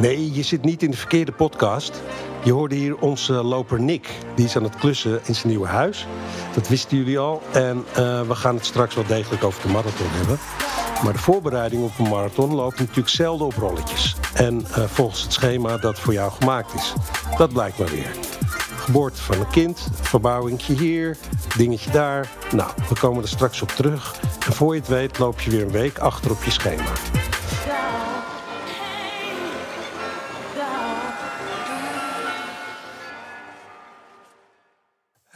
Nee, je zit niet in de verkeerde podcast. Je hoorde hier onze loper Nick. Die is aan het klussen in zijn nieuwe huis. Dat wisten jullie al. En uh, we gaan het straks wel degelijk over de marathon hebben. Maar de voorbereiding op een marathon loopt natuurlijk zelden op rolletjes. En uh, volgens het schema dat voor jou gemaakt is. Dat blijkt maar weer. Geboorte van een kind, verbouwingje hier, dingetje daar. Nou, we komen er straks op terug. En voor je het weet loop je weer een week achter op je schema.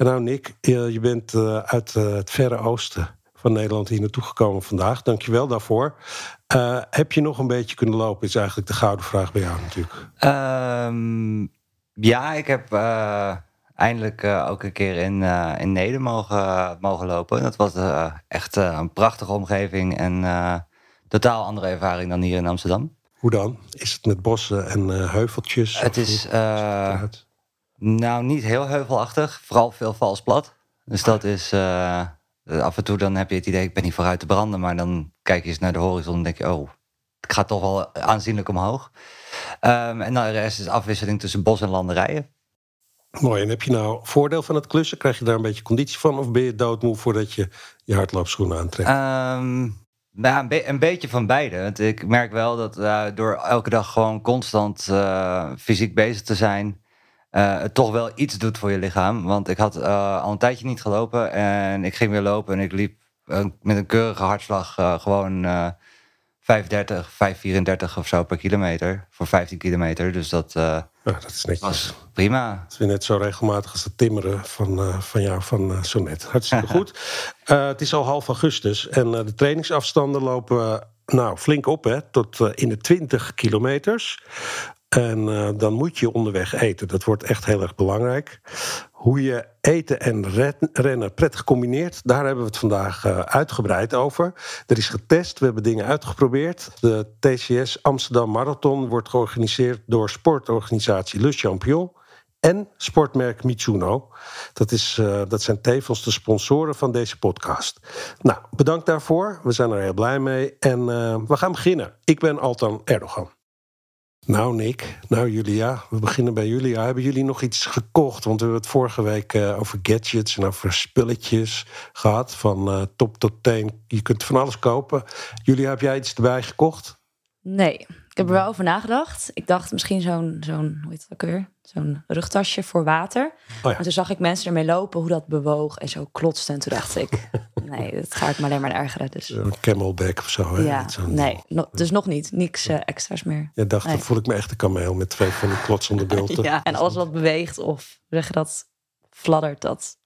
En nou Nick, je bent uh, uit uh, het verre oosten van Nederland hier naartoe gekomen vandaag. Dankjewel daarvoor. Uh, heb je nog een beetje kunnen lopen, is eigenlijk de gouden vraag bij jou natuurlijk. Um, ja, ik heb eindelijk ook een keer in, in Neder mogen, mogen lopen. Dat was echt een prachtige omgeving en totaal andere ervaring dan hier in Amsterdam. Hoe dan? Is het met bossen en heuveltjes? Het is... Nou, niet heel heuvelachtig. Vooral veel vals plat. Dus dat is... Uh, af en toe dan heb je het idee, ik ben niet vooruit te branden. Maar dan kijk je eens naar de horizon en denk je, oh, het gaat toch wel aanzienlijk omhoog. Um, en dan de rest is afwisseling tussen bos en landerijen. Mooi. En heb je nou voordeel van het klussen? Krijg je daar een beetje conditie van? Of ben je doodmoe voordat je je hardloopschoenen aantrekt? Um, nou, een, be een, beetje van beide. Want ik merk wel dat uh, door elke dag gewoon constant uh, fysiek bezig te zijn uh, het toch wel iets doet voor je lichaam. Want ik had uh, al een tijdje niet gelopen en ik ging weer lopen en ik liep uh, met een keurige hartslag gewoon 5,30, 5,34 of zo per kilometer voor 15 kilometer. Dus dat, ja, dat is netjes. was prima. Het is weer net zo regelmatig als het timmeren van, van jou van zo net. Hartstikke goed. het is al half augustus en de trainingsafstanden lopen nou, flink op, hè, tot in de 20 kilometers. En uh, dan moet je onderweg eten. Dat wordt echt heel erg belangrijk. Hoe je eten en rennen prettig combineert, daar hebben we het vandaag uh, uitgebreid over. Er is getest, we hebben dingen uitgeprobeerd. De TCS Amsterdam Marathon wordt georganiseerd door sportorganisatie Le Champion en sportmerk Mitsuno. Dat, is, uh, dat zijn tevens de sponsoren van deze podcast. Nou, bedankt daarvoor. We zijn er heel blij mee. En we gaan beginnen. Ik ben Altan Erdogan. Nou, Nick, nou Julia, we beginnen bij Julia. Hebben jullie nog iets gekocht? Want we hebben het vorige week uh, over gadgets en over spulletjes gehad. Van uh, top tot teen. Je kunt van alles kopen. Julia, heb jij iets erbij gekocht? Nee, ik heb er wel over nagedacht. Ik dacht misschien zo'n, zo'n hoe heet ook weer? Zo'n rugtasje voor water. Oh ja. En toen zag ik mensen ermee lopen, hoe dat bewoog en zo klotste. En toen dacht ik, nee, dat ga ik me alleen maar ergeren. Dus. Een camelback of zo. Hè? Ja, nee, no, dus nog niet. Niks uh, extra's meer. Je dacht, nee. dan voel ik me echt een kameel met twee van die klotsende bulten. ja, en alles wat beweegt of zeg dat fladdert, dat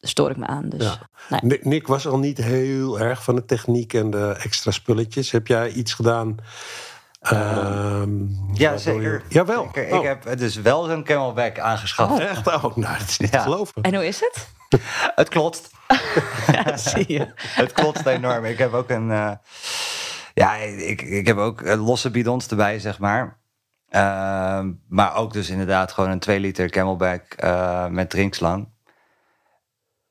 stoor ik me aan. Dus, ja. nee. Nick was al niet heel erg van de techniek en de extra spulletjes. Heb jij iets gedaan? Um, ja, zeker. Jawel. Zeker. Oh. Ik heb dus wel zo'n camelback aangeschaft. Oh, echt? Oh, nou, dat is niet ja. te geloven. En hoe is het? het klotst. ja, zie je. het klotst enorm. Ik heb ook een... Uh, ja, ik, ik heb ook losse bidons erbij, zeg maar. Uh, maar ook dus inderdaad gewoon een 2 liter camelback uh, met drinkslang.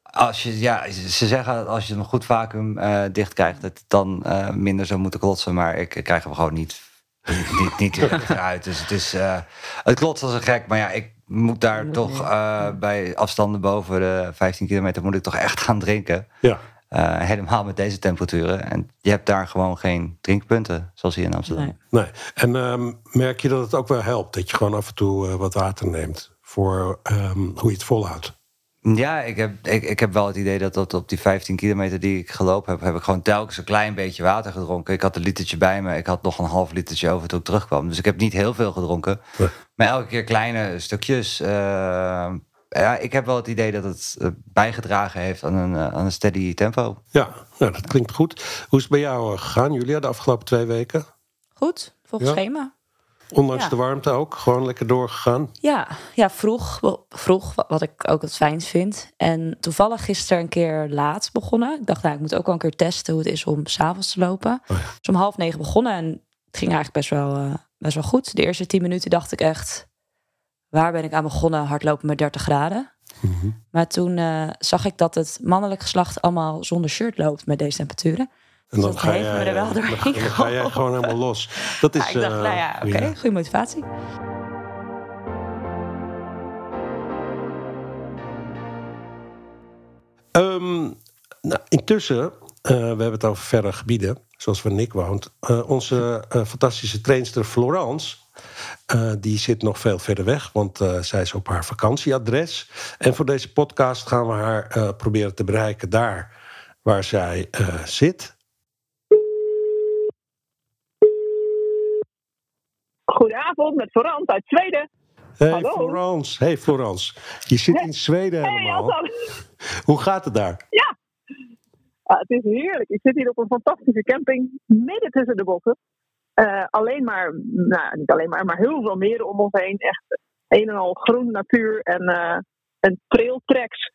Als je, ja, ze zeggen dat als je een goed vacuüm uh, dicht krijgt, dat het dan uh, minder zou moeten klotsen. Maar ik, ik krijg hem gewoon niet, niet, niet eruit. Dus het is, uh, het klotst als een gek. Maar ja, ik moet daar toch bij afstanden boven de 15 kilometer moet ik toch echt gaan drinken. Ja. helemaal met deze temperaturen. En je hebt daar gewoon geen drinkpunten, zoals hier in Amsterdam. Nee. nee. En um, merk je dat het ook wel helpt dat je gewoon af en toe wat water neemt voor um, hoe je het volhoudt? Ja, ik heb, ik, ik heb wel het idee dat, dat op die 15 kilometer die ik gelopen heb, heb ik gewoon telkens een klein beetje water gedronken. Ik had een litertje bij me, ik had nog een half litertje over toen ik terugkwam. Dus ik heb niet heel veel gedronken. Nee. Maar elke keer kleine stukjes. Uh, ja, ik heb wel het idee dat het bijgedragen heeft aan een, aan een steady tempo. Ja, nou, dat klinkt goed. Hoe is het bij jou gegaan, Julia, de afgelopen twee weken? Goed, volgens ja? schema. Ondanks Ja. de warmte ook, gewoon lekker doorgegaan. Ja, ja vroeg, vroeg, wat ik ook het fijnst vind. En toevallig gisteren een keer laat begonnen. Ik dacht, nou, ik moet ook wel een keer testen hoe het is om s'avonds te lopen. Oh ja. Dus om half negen begonnen en het ging eigenlijk best wel, eh, best wel goed. De eerste tien minuten dacht ik echt, waar ben ik aan begonnen? Hardlopen met 30 graden. Maar toen eh, zag ik dat het mannelijk geslacht allemaal zonder shirt loopt met deze temperaturen. En dan, ga jij, er wel doorheen dan, ga jij gewoon helemaal los. Dat is, ik dacht, nou ja, oké, goede motivatie. Um, nou, intussen, uh, we hebben het over verre gebieden, zoals waar Nick woont. Onze fantastische trainster Florence, die zit nog veel verder weg, want zij is op haar vakantieadres. En voor deze podcast gaan we haar proberen te bereiken daar waar zij zit. Goedenavond, met Florence uit Zweden. Hey Hallo. Florence. Hey Florence. Je zit in Zweden helemaal. Hey, Hoe gaat het daar? Ja. Ah, het is heerlijk. Ik zit hier op een fantastische camping midden tussen de bossen. Uh, alleen maar, nou niet alleen maar, maar heel veel meren om ons heen. Echt een en al groen natuur en, uh, en trailtracks.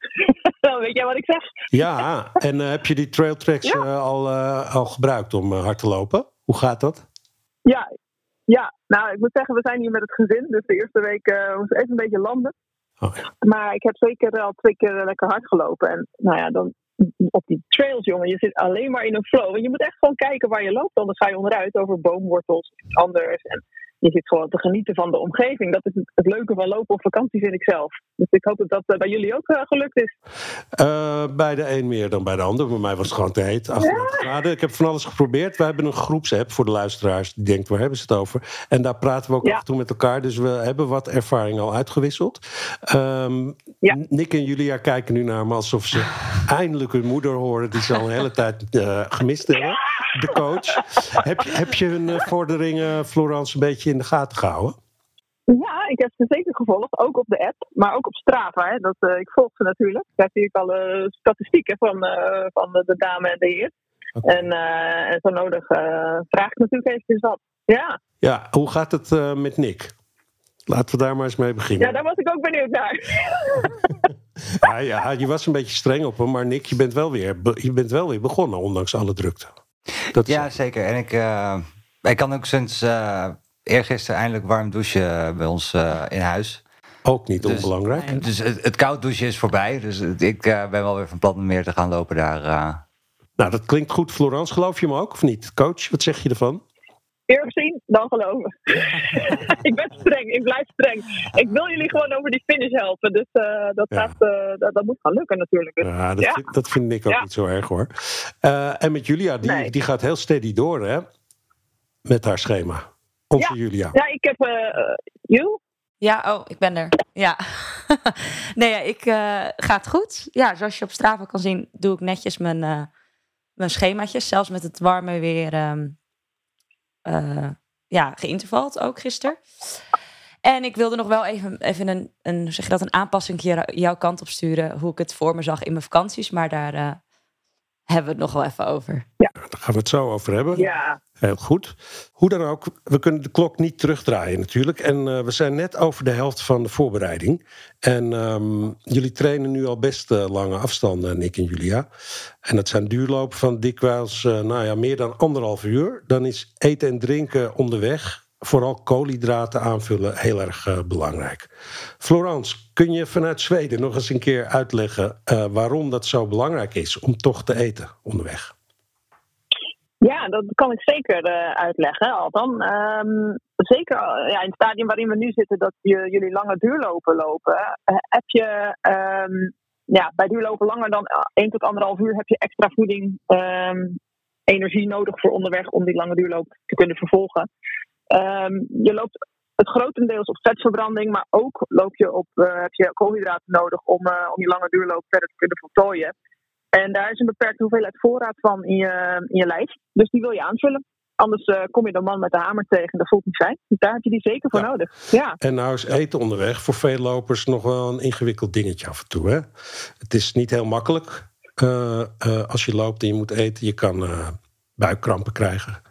Weet jij wat ik zeg? Ja, en uh, heb je die trailtracks ja. al, al gebruikt om hard te lopen? Hoe gaat dat? Ja, ja, nou, ik moet zeggen, we zijn hier met het gezin. Dus de eerste week uh, moest even een beetje landen. Oh, ja. Maar ik heb zeker al twee keer lekker hard gelopen. En nou ja, dan op die trails, jongen, je zit alleen maar in een flow. En je moet echt gewoon kijken waar je loopt. Anders ga je onderuit over boomwortels, iets anders. En je zit gewoon te genieten van de omgeving. Dat is het, leuke van lopen op vakantie, vind ik zelf. Dus ik hoop dat dat eh, bij jullie ook uh, gelukt is. Uh, bij de een meer dan bij de ander. Bij mij was het gewoon te heet. 38 graden. Ik heb van alles geprobeerd. We hebben een groepsapp voor de luisteraars die denkt, waar hebben ze het over? En daar praten we ook ja. af en toe met elkaar. Dus we hebben wat ervaring al uitgewisseld. Um, ja. Nick en Julia kijken nu naar me alsof ze eindelijk hun moeder horen... die ze al een hele tijd gemist hebben. De coach. heb, je, heb je hun vorderingen, Florence, een beetje in de gaten gehouden? Ja, ik heb ze zeker gevolgd, ook op de app, maar ook op Strava. Hè. Dat, uh, ik volg ze natuurlijk. Daar zie ik alle statistieken van, uh, van de, dame en de heer. Okay. En, uh, en zo nodig vraag ik natuurlijk eventjes wat. Ja. ja, hoe gaat het met Nick? Laten we daar maar eens mee beginnen. Ja, daar was ik ook benieuwd naar. ja, je was een beetje streng op hem, maar Nick, je bent wel weer, je bent wel weer begonnen, ondanks alle drukte. Dat ja, zeker. En ik, ik kan ook sinds eergisteren eindelijk warm douchen bij ons uh, in huis. Ook niet dus, onbelangrijk. Dus het, het, koud douchen is voorbij. Dus ik uh, ben wel weer van plan om meer te gaan lopen daar. Uh. Nou, dat klinkt goed. Florence, geloof je me ook of niet? Coach, wat zeg je ervan? Eerst zien, dan geloven. ik ben streng, ik blijf streng. Ik wil jullie gewoon over die finish helpen. Dus uh, dat, ja. gaat, uh, dat, dat, moet gaan lukken natuurlijk. Dus, ja, dat, ja. Vind, dat vind ik ook ja. niet zo erg hoor. Uh, en met Julia, die, nee. die gaat heel steady door hè? Met haar schema. Onze ja. Julia. Ja, ik heb. Uh, you? Ja, oh, ik ben er. Ja. nee, ja, ik uh, gaat goed. Ja, zoals je op Strava kan zien, doe ik netjes mijn, uh, mijn schemaatjes. Zelfs met het warme weer. Um, uh, ja, geïntervald ook gisteren. En ik wilde nog wel even, even een, een, zeg je dat, een aanpassing jouw kant op sturen. Hoe ik het voor me zag in mijn vakanties. Maar daar hebben we het nog wel even over. Ja. Daar gaan we het zo over hebben. Ja. Heel goed. Hoe dan ook, we kunnen de klok niet terugdraaien natuurlijk. En uh, we zijn net over de helft van de voorbereiding. En um, jullie trainen nu al best uh, lange afstanden, Nick en Julia. En dat zijn duurlopen van dikwijls uh, nou ja, meer dan anderhalf uur. Dan is eten en drinken onderweg vooral koolhydraten aanvullen heel erg uh, belangrijk. Florence, kun je vanuit Zweden nog eens een keer uitleggen uh, waarom dat zo belangrijk is om toch te eten onderweg? Ja, dat kan ik zeker uh, uitleggen, Altan. Um, zeker ja, in het stadium waarin we nu zitten, dat je, jullie lange duurlopen lopen, heb je um, ja, bij duurlopen langer dan 1 tot 1,5 uur heb je extra voeding, um, energie nodig voor onderweg om die lange duurloop te kunnen vervolgen. Um, je loopt het grotendeels op vetverbranding, maar ook loop je op, uh, heb je koolhydraten nodig om, uh, om je lange duurloop verder te kunnen voltooien. En daar is een beperkte hoeveelheid voorraad van in je, in je lijf. Dus die wil je aanvullen. Anders uh, kom je de man met de hamer tegen. Dat voelt niet fijn. Dus daar heb je die zeker voor ja. nodig. Ja. En nou is eten onderweg voor veel lopers nog wel een ingewikkeld dingetje af en toe. Hè? Het is niet heel makkelijk als je loopt en je moet eten. Je kan buikkrampen krijgen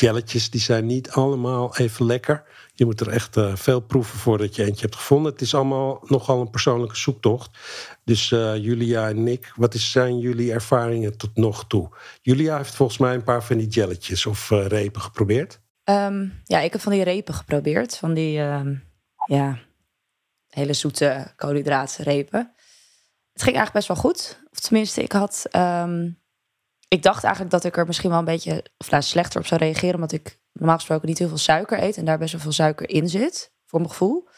jelletjes die zijn niet allemaal even lekker. Je moet er echt uh, veel proeven voordat je eentje hebt gevonden. Het is allemaal nogal een persoonlijke zoektocht. Dus uh, Julia en Nick, wat zijn jullie ervaringen tot nog toe? Julia heeft volgens mij een paar van die jelletjes of uh, repen geprobeerd. Um, ja, ik heb van die repen geprobeerd. Van die um, ja, hele zoete koolhydraatrepen. Het ging eigenlijk best wel goed. Of tenminste, ik had... Um, ik dacht eigenlijk dat ik er misschien wel een beetje of nou, slechter op zou reageren. Omdat ik normaal gesproken niet heel veel suiker eet. En daar best wel veel suiker in zit. Voor mijn gevoel.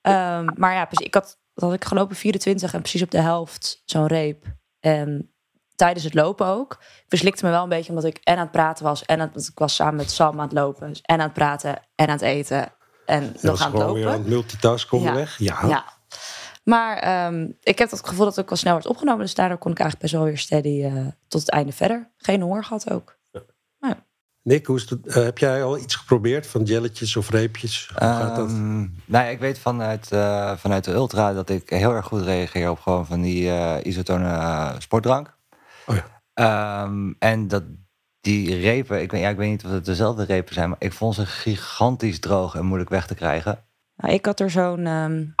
Ehm, maar ja, ik had, had ik gelopen 24 en precies op de helft zo'n reep. En tijdens het lopen ook. Ik verslikte me wel een beetje omdat ik en aan het praten was. En aan, ik was samen met Sam aan het lopen. Dus en aan het praten en aan het eten. En nog aan het lopen. weer aan het multitasken onderweg. Ja. ja. ja. Maar ehm, ik heb het gevoel dat het ook wel snel werd opgenomen. Dus daardoor kon ik eigenlijk best wel weer steady uh, tot het einde verder. Geen honger gehad ook. Ja. Nick, hoe is het, uh, heb jij al iets geprobeerd van jelletjes of reepjes? Hoe gaat dat? Um, nou ja, ik weet vanuit, uh, vanuit de Ultra dat ik heel erg goed reageer op gewoon van die isotone sportdrank. Oh ja. Um, en dat die repen, ik weet, ja, ik weet niet of het dezelfde repen zijn, maar ik vond ze gigantisch droog en moeilijk weg te krijgen. Nou, ik had er zo'n um,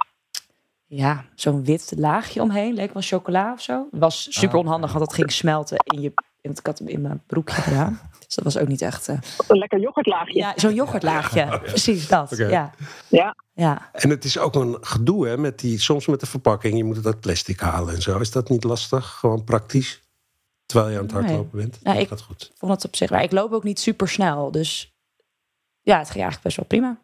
ja, zo'n wit laagje omheen, leek wel chocola of zo. Het was super ah. onhandig, want dat ging smelten in je. Ik had hem in mijn broekje gedaan. Dus dat was ook niet echt. Uh... Een lekker yoghurtlaagje. Ja, zo'n yoghurtlaagje. Precies dat. Ja. ja. Ja. En het is ook een gedoe, hè, met die, soms met de verpakking. Je moet het uit plastic halen en zo. Is dat niet lastig? Gewoon praktisch? Terwijl je aan het hardlopen bent. Ja, ik gaat goed. vond het op zich. Maar ik loop ook niet super snel. Dus ja, het ging eigenlijk best wel prima.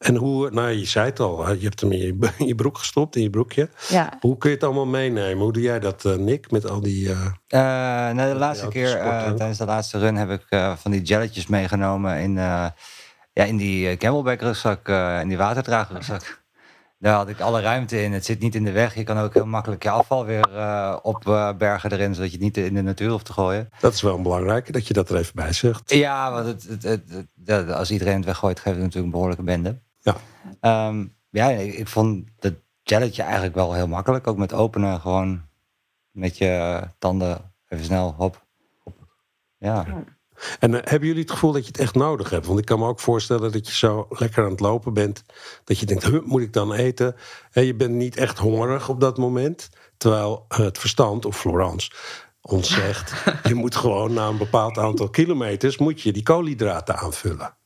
En hoe, nou je zei het al, je hebt hem in je, broek gestopt, in je broekje. Ja. Hoe kun je het allemaal meenemen? Hoe doe jij dat, uh, Nick, met al die... Uh, uh, de laatste keer, tijdens de laatste run, heb ik van die jelletjes meegenomen in, ja, in die camelback rugzak, in die waterdragerrugzak. Daar had ik alle ruimte in. Het zit niet in de weg. Je kan ook heel makkelijk je afval weer uh, opbergen erin, zodat je het niet in de natuur hoeft te gooien. Dat is wel een belangrijke, dat je dat er even bij zegt. Ja, want het, het, het, als iedereen het weggooit, geeft het natuurlijk een behoorlijke bende. Ja, um, ja ik, ik, vond het jelletje eigenlijk wel heel makkelijk. Ook met openen, gewoon met je tanden even snel, hop. hop. Ja. En uh, hebben jullie het gevoel dat je het echt nodig hebt? Want ik kan me ook voorstellen dat je zo lekker aan het lopen bent. Dat je denkt, moet ik dan eten? En je bent niet echt hongerig op dat moment. Terwijl het verstand, of Florence, ons zegt... je moet gewoon na een bepaald aantal kilometers... moet je die koolhydraten aanvullen.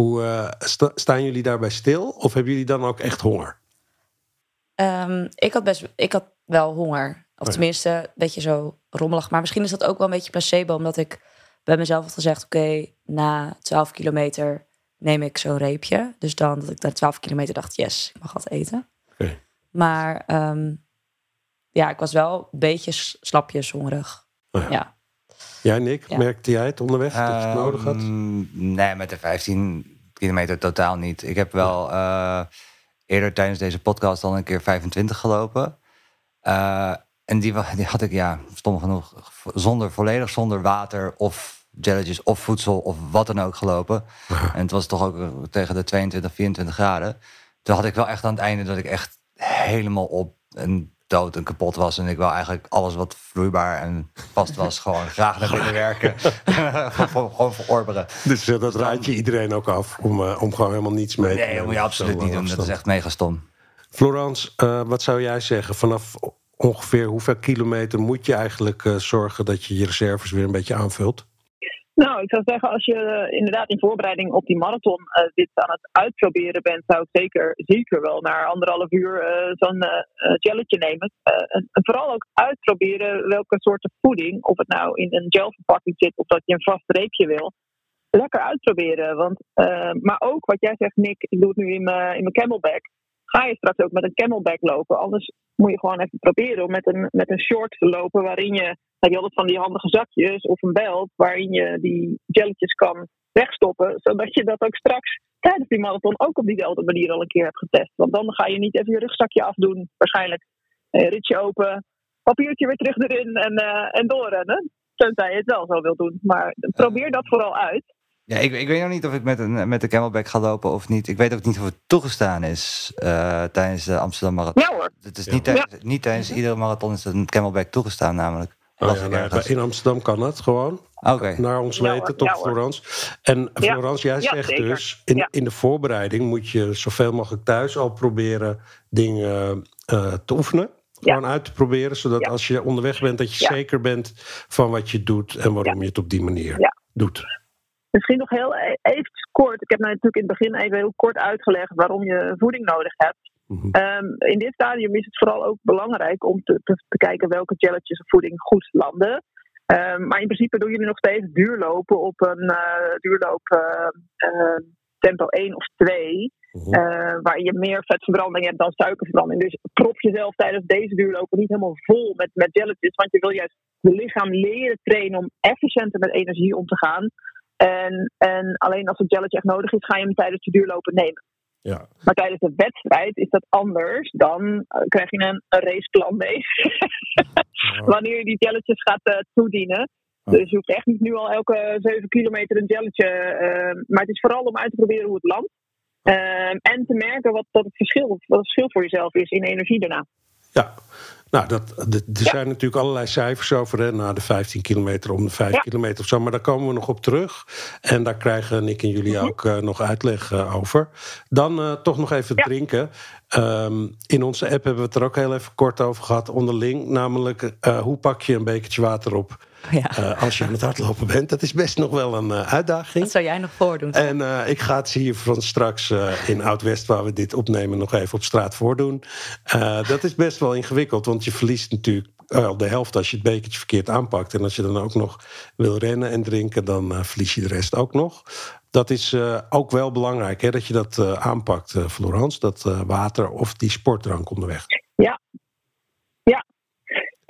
Hoe uh, sta, staan jullie daarbij stil? Of hebben jullie dan ook echt honger? Um, ik, had best, ik had wel honger. Of oh tenminste, een beetje zo rommelig. Maar misschien is dat ook wel een beetje placebo, omdat ik bij mezelf had gezegd: oké, na 12 kilometer neem ik zo'n reepje. Dus dan dat ik na 12 kilometer dacht: yes, ik mag wat eten. Okay. Maar um, ja, ik was wel een beetje slapjes hongerig. Oh ja. ja. Jij, Nick, merkte jij het onderweg dat je het nodig had? Ehm, nee, met de 15 kilometer totaal niet. Ik heb wel uh, eerder tijdens deze podcast al een keer 25 gelopen. Uh, en die, die had ik, ja, stom genoeg, zonder, volledig zonder water of jelletjes of voedsel of wat dan ook gelopen. En het was toch ook tegen de 22, 24 graden. Toen had ik wel echt aan het einde dat ik echt helemaal op en dood en kapot was. En ik wil eigenlijk alles wat vloeibaar en vast was, gewoon graag naar binnen werken. gewoon verorberen. Dus uh, dat raad je iedereen ook af om, uh, om gewoon helemaal niets mee te Nee, dat moet je absoluut niet doen. Dat is echt mega stom. Florence, uh, wat zou jij zeggen? Vanaf ongeveer hoeveel kilometer moet je eigenlijk zorgen dat je je reserves weer een beetje aanvult? Nou, ik zou zeggen, als je uh, inderdaad in voorbereiding op die marathon uh, dit aan het uitproberen bent, zou ik zeker, zeker wel na anderhalf uur zo'n gelletje nemen. En, en, vooral ook uitproberen welke soorten voeding, of het nou in een gelverpakking zit of dat je een vast reepje wil, lekker uitproberen. Want, maar ook wat jij zegt, Nick, ik doe het nu in mijn, in mijn camelback ga je straks ook met een camelback lopen. Anders moet je gewoon even proberen om met een, met een short te lopen waarin je, heb je altijd van die handige zakjes of een belt waarin je die jelletjes kan wegstoppen, zodat je dat ook straks tijdens die marathon ook op diezelfde manier al een keer hebt getest. Want dan ga je niet even je rugzakje afdoen, waarschijnlijk. Eh, ritje open, papiertje weer terug erin en, uh, en doorrennen. Tenzij je het wel zo wil doen. Maar probeer dat vooral uit. Ja, ik, ik weet nog niet of ik met, een, met de camelback ga lopen of niet. Ik weet ook niet of het toegestaan is uh, tijdens de Amsterdam Marathon. Ja hoor. Het is niet, tijdens, niet tijdens iedere marathon is een camelback toegestaan namelijk. Oh, ja, in Amsterdam kan het gewoon. Okay. Naar ons weten, tot Florence. En Florence, jij zegt dus, in, in de voorbereiding moet je zoveel mogelijk thuis al proberen dingen uh, te oefenen. Gewoon uit te proberen, zodat als je onderweg bent, dat je zeker bent van wat je doet en waarom je het op die manier doet. Misschien nog heel e-, even kort. Ik heb nou natuurlijk in het begin even heel kort uitgelegd waarom je voeding nodig hebt. Mhm. Ehm, in dit stadium is het vooral ook belangrijk om te, te, te kijken welke jelletjes of voeding goed landen. Ehm, maar in principe doen jullie nog steeds duurlopen op een duurloop tempo 1 of 2. Mhm. waar je meer vetverbranding hebt dan suikerverbranding. Dus prop jezelf tijdens deze duurlopen niet helemaal vol met, met jelletjes. Want je wil juist je lichaam leren trainen om efficiënter met energie om te gaan. En, en alleen als het gelletje echt nodig is, ga je hem tijdens de duurlopen nemen. Ja. Maar tijdens de wedstrijd is dat anders. Dan eh, krijg je een, een raceplan mee. Wanneer je die jelletjes gaat uh, toedienen. Dus je hoeft echt niet nu al elke 7 kilometer een jelletje. Uh, maar het is vooral om uit te proberen hoe het landt. Ehm, en te merken wat, wat, het verschil, wat het verschil voor jezelf is in energie daarna. Ja, nou, dat, er zijn natuurlijk allerlei cijfers over, hè, na de 15 kilometer, om de 5 kilometer of zo. Maar daar komen we nog op terug. En daar krijgen Nick en jullie mhm. ook uh, nog uitleg uh, over. Dan uh, toch nog even drinken. Um, in onze app hebben we het er ook heel even kort over gehad, onderling. Namelijk, hoe pak je een bekertje water op ja. Uh, als je aan het hardlopen bent. Dat is best nog wel een uh, uitdaging. Dat zou jij nog voordoen. En uh, ik ga het hier van straks in Oud-West, waar we dit opnemen, nog even op straat voordoen. dat is best wel ingewikkeld, want je verliest natuurlijk al de helft als je het bekertje verkeerd aanpakt. En als je dan ook nog wil rennen en drinken, dan verlies je de rest ook nog. Dat is ook wel belangrijk, hè, dat je dat aanpakt, Florence. Dat water of die sportdrank onderweg. Ja,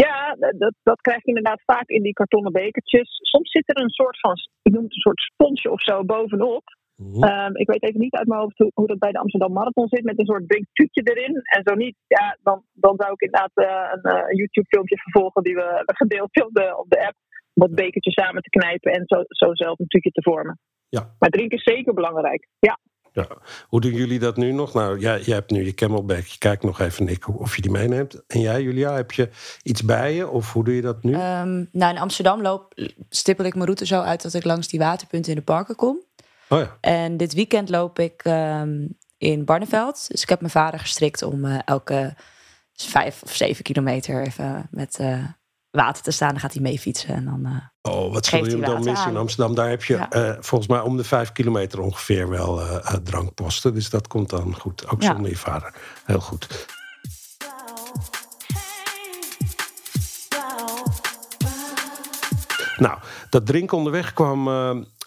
ja, dat, dat krijg je inderdaad vaak in die kartonnen bekertjes. Soms zit er een soort van, ik noem het een soort sponsje of zo bovenop. Mhm. Ehm, ik weet even niet uit mijn hoofd hoe, dat bij de Amsterdam Marathon zit, met een soort drinktuutje erin. En zo niet, ja, dan, dan zou ik inderdaad uh, een, YouTube-filmpje vervolgen die we hebben gedeeld op de, op de app. Om dat bekertje samen te knijpen en zo, zo zelf een tuutje te vormen. Ja. Maar drinken is zeker belangrijk. Ja. Ja. Hoe doen jullie dat nu nog? Nou, jij, jij hebt nu je camelback. Je kijkt nog even, Nick, of je die meeneemt. En jij, Julia, heb je iets bij je? Of hoe doe je dat nu? Um, nou, in Amsterdam loop, stippel ik mijn route zo uit... dat ik langs die waterpunten in de parken kom. Oh ja. En dit weekend loop ik um, in Barneveld. Dus ik heb mijn vader gestrikt om uh, elke vijf of zeven kilometer... even met uh, water te staan. Dan gaat hij mee fietsen en dan... Uh, Oh, wat zul je hem dan missen in Amsterdam? Daar heb je volgens mij om de vijf kilometer ongeveer wel drankposten. Dus dat komt dan goed. Ook zonder je vader. Heel goed. Nou, dat drinken onderweg kwam.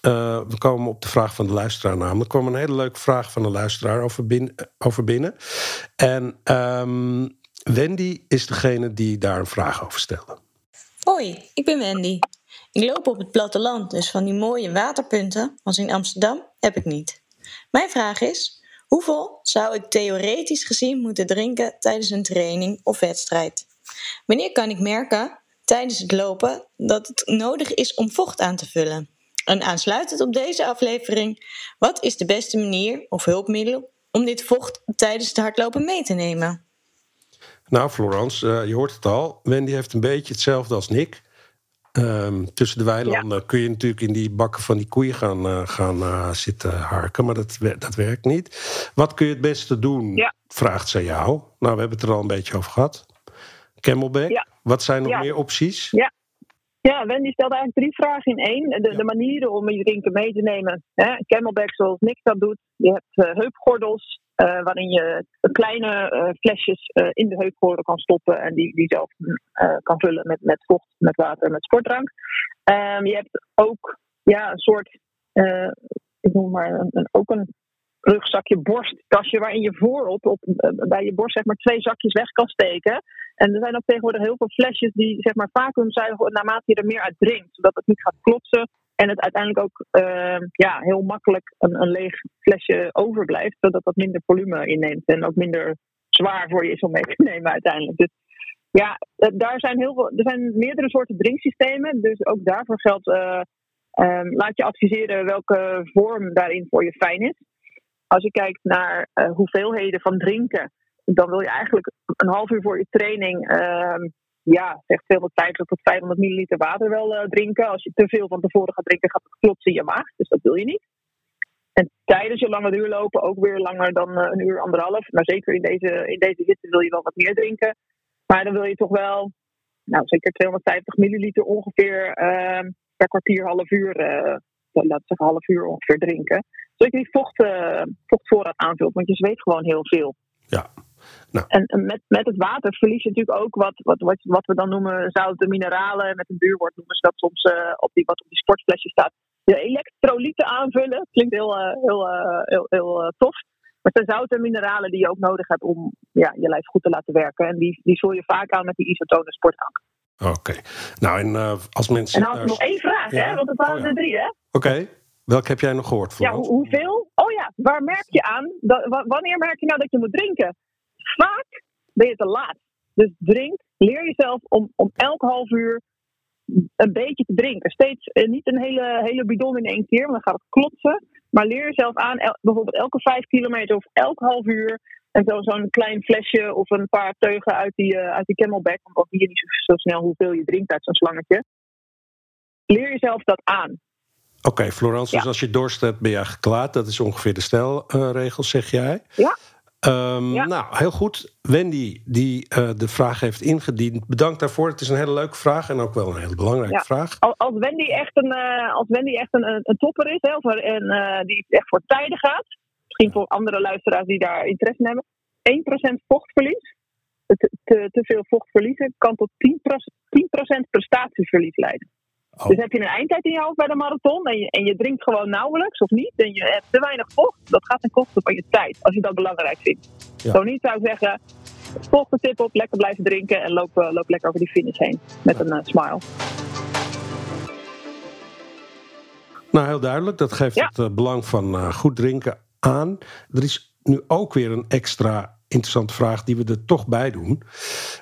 Uh, we komen op de vraag van de luisteraar namelijk. Er kwam een hele leuke vraag van de luisteraar over, bin, over binnen. En um, Wendy is degene die daar een vraag over stelde. Hoi, ik ben Wendy. Ik loop op het platteland, dus van die mooie waterpunten als in Amsterdam heb ik niet. Mijn vraag is: hoeveel zou ik theoretisch gezien moeten drinken tijdens een training of wedstrijd? Wanneer kan ik merken tijdens het lopen dat het nodig is om vocht aan te vullen? En aansluitend op deze aflevering, wat is de beste manier of hulpmiddel om dit vocht tijdens het hardlopen mee te nemen? Nou, Florence, uh, je hoort het al. Wendy heeft een beetje hetzelfde als Nick. Um, tussen de weilanden kun je natuurlijk in die bakken van die koeien gaan, uh, gaan uh, zitten harken, maar dat, dat werkt niet. Wat kun je het beste doen? Ja. Vraagt ze jou. Nou, we hebben het er al een beetje over gehad. Camelback. Ja. Wat zijn nog meer opties? Ja. Ja, Wendy stelt eigenlijk drie vragen in één. De, de manieren om je drinken mee te nemen. Hè? Camelback zoals Nick dat doet. Je hebt uh, heupgordels, uh, waarin je kleine uh, flesjes in de heupgordel kan stoppen. En die, die zelf kan vullen met, met vocht, met water, met sportdrank. Um, je hebt ook ja, een soort, ik noem maar, een, een, ook een rugzakje borstkastje waarin je voorop op, bij je borst zeg maar twee zakjes weg kan steken. En er zijn ook tegenwoordig heel veel flesjes die zeg maar vacuümzuigen naarmate je er meer uit drinkt. Zodat het niet gaat klotsen en het uiteindelijk ook uh, ja, heel makkelijk een, een leeg flesje overblijft. Zodat dat minder volume inneemt en ook minder zwaar voor je is om mee te nemen uiteindelijk. Dus ja, eh, daar zijn heel veel, er zijn meerdere soorten drinksystemen. Dus ook daarvoor geldt, um, laat je adviseren welke vorm daarin voor je fijn is. Als je kijkt naar uh, hoeveelheden van drinken dan wil je eigenlijk een half uur voor je training, uh, ja, zeg 250 tot 500 milliliter water wel uh, drinken. Als je te veel van tevoren gaat drinken, gaat het klotsen in je maag. Dus dat wil je niet. En tijdens je lange duurlopen ook weer langer dan uh, een uur, anderhalf. Maar zeker in deze, in deze hitte wil je wel wat meer drinken. Maar dan wil je toch wel, nou zeker 250 milliliter ongeveer ehm, per kwartier, half uur, laten zeggen half uur ongeveer drinken. Zodat je die vocht, vochtvoorraad aanvult, want je zweet gewoon heel veel. Ja, Nou. En met, met het water verlies je natuurlijk ook wat, wat, wat, wat we dan noemen zouten mineralen. Met een duurwoord noemen ze dat soms uh, op die, wat op die sportflesje staat. Je elektrolyten aanvullen. Klinkt heel, uh, heel, uh, heel, heel tof. Maar het zijn zouten mineralen die je ook nodig hebt om ja, je lijf goed te laten werken. En die, die zul je vaak aan met die isotone sportdrank. Oké. Nou, en als mensen. En dan had nog één vraag, hè? Want het waren oh, ja. er drie, hè? Oké. Welke heb jij nog gehoord? Ja, hoeveel? Oh ja, waar merk je aan? Dat, wanneer merk je nou dat je moet drinken? Vaak ben je te laat. Dus drink, leer jezelf om, om elk half uur een beetje te drinken. Steeds eh, niet een hele, hele bidon in één keer, want dan gaat het klotsen. Maar leer jezelf aan, bijvoorbeeld elke vijf kilometer of elk half uur. En zo, zo'n klein flesje of een paar teugen uit die, uh, uit die camelback. Want dan zie je niet zo, zo snel hoeveel je drinkt uit zo'n slangetje. Leer jezelf dat aan. Oké, Florence, dus als je dorst hebt, ben je klaar. Dat is ongeveer de stelregel, zeg jij. Ja. Um, ja. Nou, heel goed. Wendy, die uh, de vraag heeft ingediend, bedankt daarvoor. Het is een hele leuke vraag en ook wel een hele belangrijke ja. vraag. Als Wendy echt een, uh, als Wendy echt een, een topper is, hè, of een, uh, die echt voor tijden gaat, misschien voor andere luisteraars die daar interesse in hebben, 1% vochtverlies, te, te, te veel vochtverliezen, kan tot 10%, 10 prestatieverlies leiden. Oh. Dus heb je een eindtijd in je hoofd bij de marathon en je, en je drinkt gewoon nauwelijks of niet en je hebt te weinig vocht, dat gaat ten koste van je tijd, als je dat belangrijk vindt. Ja. Zo niet zou ik zeggen, volg de tip op, lekker blijven drinken en loop, uh, loop lekker over die finish heen met een uh, smile. Nou, heel duidelijk. Dat geeft ja. het uh, belang van goed drinken aan. Er is nu ook weer een extra interessante vraag die we er toch bij doen.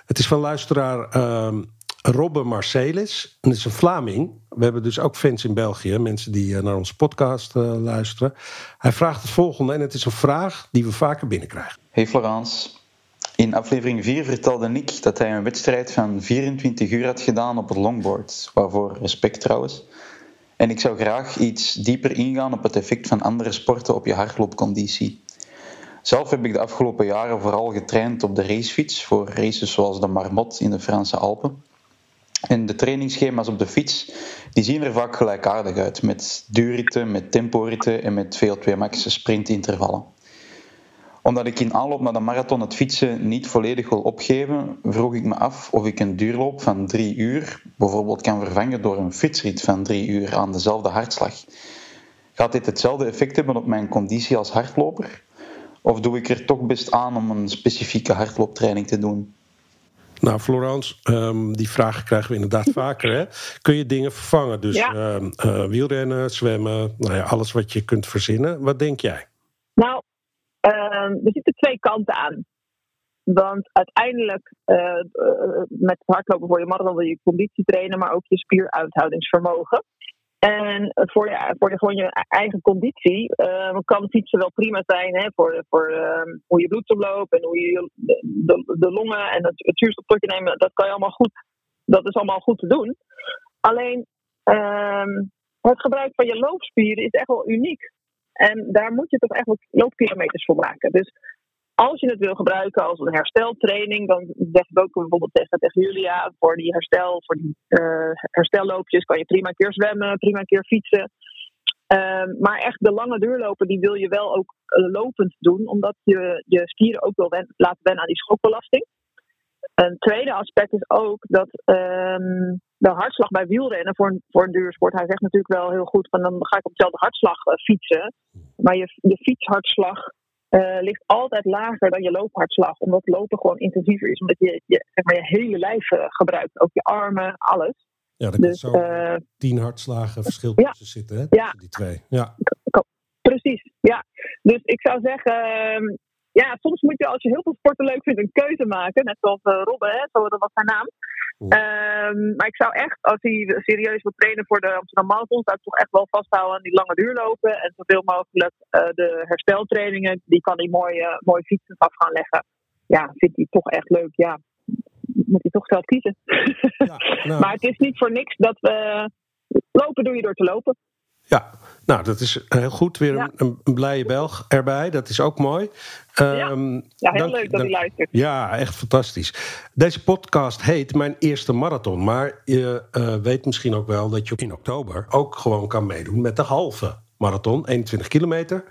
Het is van luisteraar ehm, Robbe Marcelis. En dat is een Vlaming. We hebben dus ook fans in België, mensen die eh, naar onze podcast uh, luisteren. Hij vraagt het volgende en het is een vraag die we vaker binnenkrijgen. Hey Florence. In aflevering 4 vertelde Nick dat hij een wedstrijd van 24 uur had gedaan op het longboard. Waarvoor respect trouwens. En ik zou graag iets dieper ingaan op het effect van andere sporten op je hardloopconditie. Zelf heb ik de afgelopen jaren vooral getraind op de racefiets voor races zoals de Marmot in de Franse Alpen. En de trainingsschema's op de fiets, die zien er vaak gelijkaardig uit. Met duurritten, met temporitten en met VO2 max sprintintervallen. Omdat ik in aanloop naar de marathon het fietsen niet volledig wil opgeven, vroeg ik me af of ik een duurloop van drie uur bijvoorbeeld kan vervangen door een fietsrit van drie uur aan dezelfde hartslag. Gaat dit hetzelfde effect hebben op mijn conditie als hardloper? Of doe ik er toch best aan om een specifieke hardlooptraining te doen? Nou, Florence, um, die vragen krijgen we inderdaad vaker. Hè? Kun je dingen vervangen? Dus ja. uh, uh, wielrennen, zwemmen, nou ja, alles wat je kunt verzinnen. Wat denk jij? Nou, uh, er zitten twee kanten aan. Want uiteindelijk, eh, eh, met hardlopen voor je marathon wil je conditie trainen, maar ook je spieruithoudingsvermogen. En voor voor je, gewoon je eigen conditie uh, kan fietsen wel prima zijn hè, voor, voor uh, hoe je bloedsomloop en hoe je de, de, longen en het, het je nemen. Dat kan je allemaal goed. Dat is allemaal goed te doen. Alleen uh, het gebruik van je loopspieren is echt wel uniek. En daar moet je toch echt wel loopkilometers voor maken. Dus als je het wil gebruiken als een hersteltraining, dan zeg ik ook bijvoorbeeld tegen, tegen Julia, voor die herstel, voor die uh, herstelloopjes kan je prima een keer zwemmen, prima een keer fietsen. Uh, maar echt de lange duurlopen, die wil je wel ook uh, lopend doen, omdat je je spieren ook wil wen laten wennen aan die schokbelasting. Een tweede aspect is ook dat um, de hartslag bij wielrennen voor een, voor een duursport, hij zegt natuurlijk wel heel goed van dan ga ik op dezelfde hartslag uh, fietsen. Maar je, je fietshartslag uh, ligt altijd lager dan je loophartslag. Omdat lopen gewoon intensiever is. Omdat je je, zeg maar, je hele lijf uh, gebruikt. Ook je armen, alles. Ja, er dus, kan zo uh, tien hartslagen verschil tussen zitten, hè? Ja. Die twee. Ja. Precies, ja. Dus ik zou zeggen, ehm, ja, soms moet je als je heel veel sporten leuk vindt een keuze maken. Net zoals uh, Robbe, hè, zo, dat was zijn naam. Um, maar ik zou echt, als hij serieus wil trainen voor de Amsterdam Marathon, zou ik toch echt wel vasthouden aan die lange duurlopen. En zoveel mogelijk uh, de hersteltrainingen, die kan hij mooi, uh, mooi fietsen af gaan leggen. Ja, vindt hij toch echt leuk. Ja, moet hij toch zelf kiezen. Ja, nou. maar het is niet voor niks dat we lopen doe je door te lopen. Ja, nou, dat is heel goed. Weer ja. een, een, blije Belg erbij. Dat is ook mooi. Um, ja. ja, heel dank, leuk dat dank, u luistert. Ja, echt fantastisch. Deze podcast heet Mijn Eerste Marathon. Maar je uh, weet misschien ook wel dat je in oktober ook gewoon kan meedoen met de halve marathon. 21 kilometer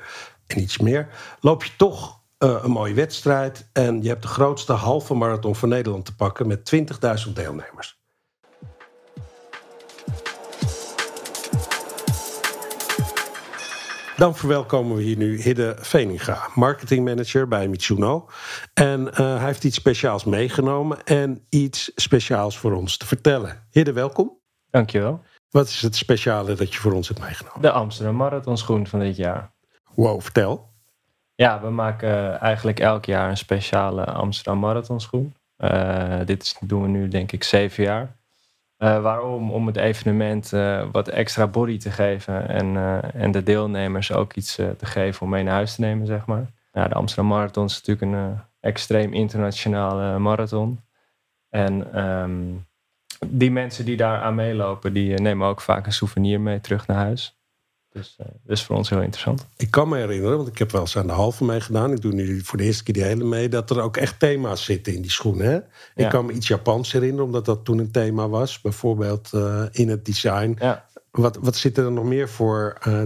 en iets meer. Loop je toch een mooie wedstrijd. En je hebt de grootste halve marathon van Nederland te pakken met 20.000 deelnemers. Dan verwelkomen we hier nu Hidde Veninga, marketingmanager bij Mitsuno. En uh, hij heeft iets speciaals meegenomen en iets speciaals voor ons te vertellen. Hidde, welkom. Dankjewel. Wat is het speciale dat je voor ons hebt meegenomen? De Amsterdam Marathon schoen van dit jaar. Wow, vertel. Ja, we maken eigenlijk elk jaar een speciale Amsterdam Marathon schoen. Uh, dit doen we nu denk ik zeven jaar. Uh, waarom? Om het evenement uh, wat extra body te geven en, uh, en de deelnemers ook iets te geven om mee naar huis te nemen, zeg maar. Ja, de Amsterdam Marathon is natuurlijk een extreem internationale marathon. En um, die mensen die daar aan meelopen, die nemen ook vaak een souvenir mee terug naar huis. Dus uh, dat is voor ons heel interessant. Ik kan me herinneren, want ik heb wel eens aan de halve meegedaan. Ik doe nu voor de eerste keer die hele mee. Dat er ook echt thema's zitten in die schoenen. Hè? Ik kan me iets Japans herinneren, omdat dat toen een thema was. Bijvoorbeeld uh, in het design. Ja. Wat, wat zitten er nog meer voor uh,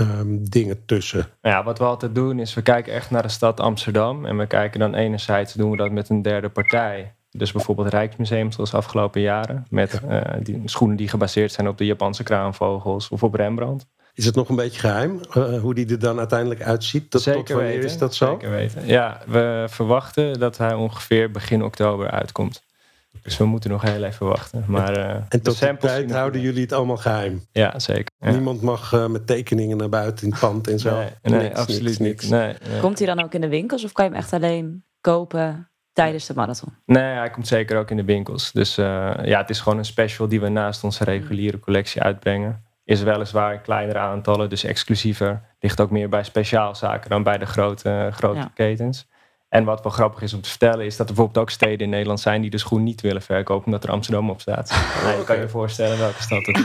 um, dingen tussen? Ja, wat we altijd doen is, we kijken echt naar de stad Amsterdam. En we kijken dan enerzijds, doen we dat met een derde partij. Dus bijvoorbeeld Rijksmuseum zoals de afgelopen jaren. Met ja. die schoenen die gebaseerd zijn op de Japanse kraanvogels of op Rembrandt. Is het nog een beetje geheim uh, hoe die er dan uiteindelijk uitziet? Tot, zeker tot wanneer weten, is dat zo? Zeker weten. Ja, we verwachten dat hij ongeveer begin oktober uitkomt. Dus we moeten nog heel even wachten. Maar, uh, en tot die tijd houden jullie het allemaal geheim? Ja, zeker. Ja. Niemand mag uh, met tekeningen naar buiten in het pand en zo? Nee, nee niks, absoluut niks, niet. Nee, nee. Komt hij dan ook in de winkels of kan je hem echt alleen kopen tijdens de marathon? Nee, hij komt zeker ook in de winkels. Dus uh, ja, het is gewoon een special die we naast onze reguliere collectie uitbrengen. Is weliswaar in kleinere aantallen, dus exclusiever. Ligt ook meer bij speciaalzaken dan bij de grote, grote ja. ketens. En wat wel grappig is om te vertellen, is dat er bijvoorbeeld ook steden in Nederland zijn die de schoen niet willen verkopen, omdat er Amsterdam op staat. Oh, nou, je kan je voorstellen welke stad het is.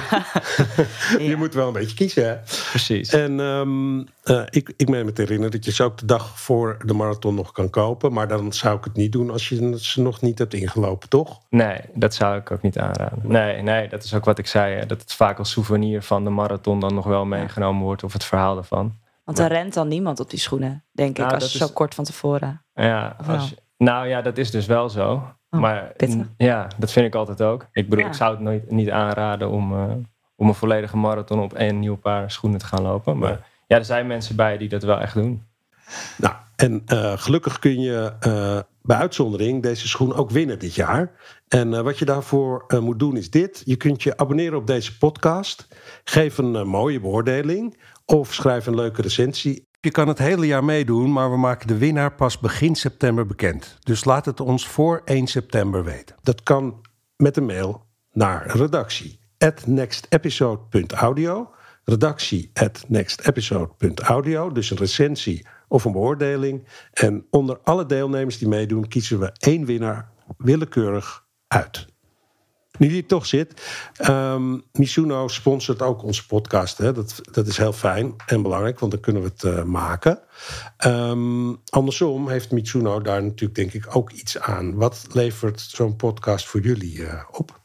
je moet wel een beetje kiezen, hè? Precies. En um, uh, ik, ik meen me te herinneren dat je ze ook de dag voor de marathon nog kan kopen. Maar dan zou ik het niet doen als je ze nog niet hebt ingelopen, toch? Nee, dat zou ik ook niet aanraden. Nee, nee dat is ook wat ik zei. Dat het vaak als souvenir van de marathon dan nog wel meegenomen wordt, of het verhaal ervan. Want er rent dan niemand op die schoenen, denk ik, Nou, als dat je is- zo kort van tevoren. Ja, als je- nou ja, dat is dus wel zo. Oh, maar pittig. ja, dat vind ik altijd ook. Ik bedoel, Ja. ik zou het nooit, niet aanraden om, eh, om een volledige marathon op één nieuw paar schoenen te gaan lopen. Maar ja, er zijn mensen bij die dat wel echt doen. Nou, en eh, gelukkig kun je eh, bij uitzondering deze schoen ook winnen dit jaar. En eh, wat je daarvoor eh, moet doen is dit. Je kunt je abonneren op deze podcast. Geef een mooie beoordeling. Of schrijf een leuke recensie. Je kan het hele jaar meedoen, maar we maken de winnaar pas begin september bekend. Dus laat het ons voor 1 september weten. Dat kan met een mail naar redactie nextepisode.audio redactie at nextepisode.audio. Dus een recensie of een beoordeling. En onder alle deelnemers die meedoen, kiezen we één winnaar willekeurig uit. Nu die toch zit, ehm Mizuno sponsort ook onze podcast. Hè. Dat, dat is heel fijn en belangrijk, want dan kunnen we het eh, maken. Ehm, andersom heeft Mizuno daar natuurlijk denk ik ook iets aan. Wat levert zo'n podcast voor jullie eh, op?